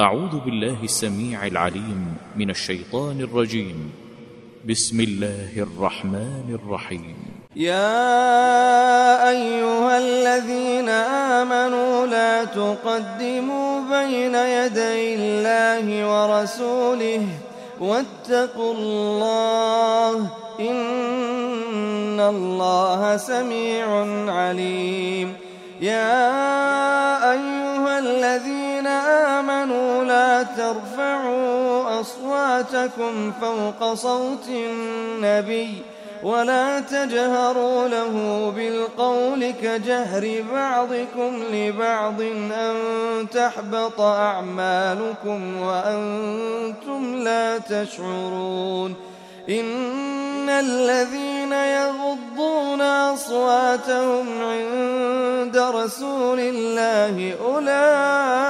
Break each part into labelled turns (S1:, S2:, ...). S1: أعوذ بالله السميع العليم من الشيطان الرجيم بسم الله الرحمن الرحيم
S2: يا أيها الذين آمنوا لا تقدموا بين يدي الله ورسوله واتقوا الله إن الله سميع عليم يا أيها الذين آمنوا لا ترفعوا أصواتكم فوق صوت النبي ولا تجهروا له بالقول كجهر بعضكم لبعض أن تحبط أعمالكم وأنتم لا تشعرون إن الذين يغضون أصواتهم عند رسول الله أولئك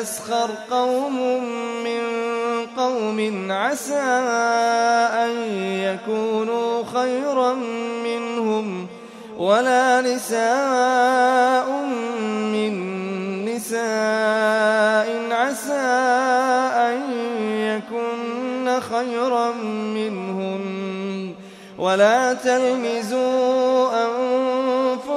S2: يسخر قوم من قوم عسى أن يكونوا خيرا منهم ولا نساء من نساء عسى أن يكون خيرا منهم ولا تلمزون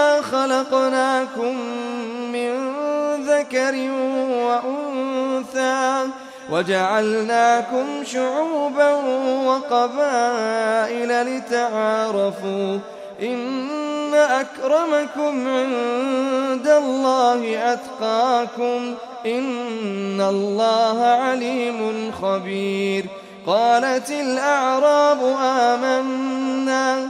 S2: إنا خلقناكم من ذكر وأنثى وجعلناكم شعوبا وقبائل لتعارفوا إن أكرمكم عند الله أتقاكم إن الله عليم خبير قالت الأعراب آمنا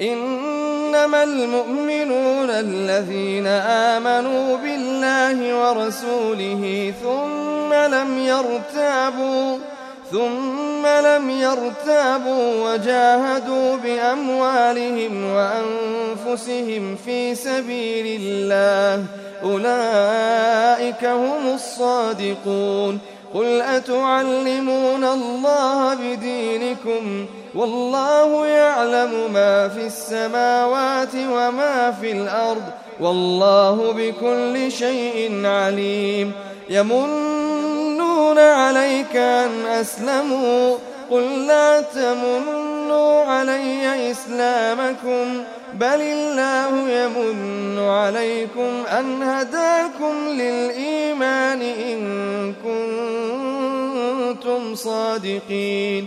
S2: إنما المؤمنون الذين آمنوا بالله ورسوله ثم لم يرتابوا ثم لم يرتابوا وجاهدوا بأموالهم وأنفسهم في سبيل الله أولئك هم الصادقون قل أتعلمون الله بدينكم ؟ والله يعلم ما في السماوات وما في الأرض والله بكل شيء عليم يمنون عليك أن أسلموا قل لا تمنوا علي إسلامكم بل الله يمن عليكم أن هداكم للإيمان إن كنتم صادقين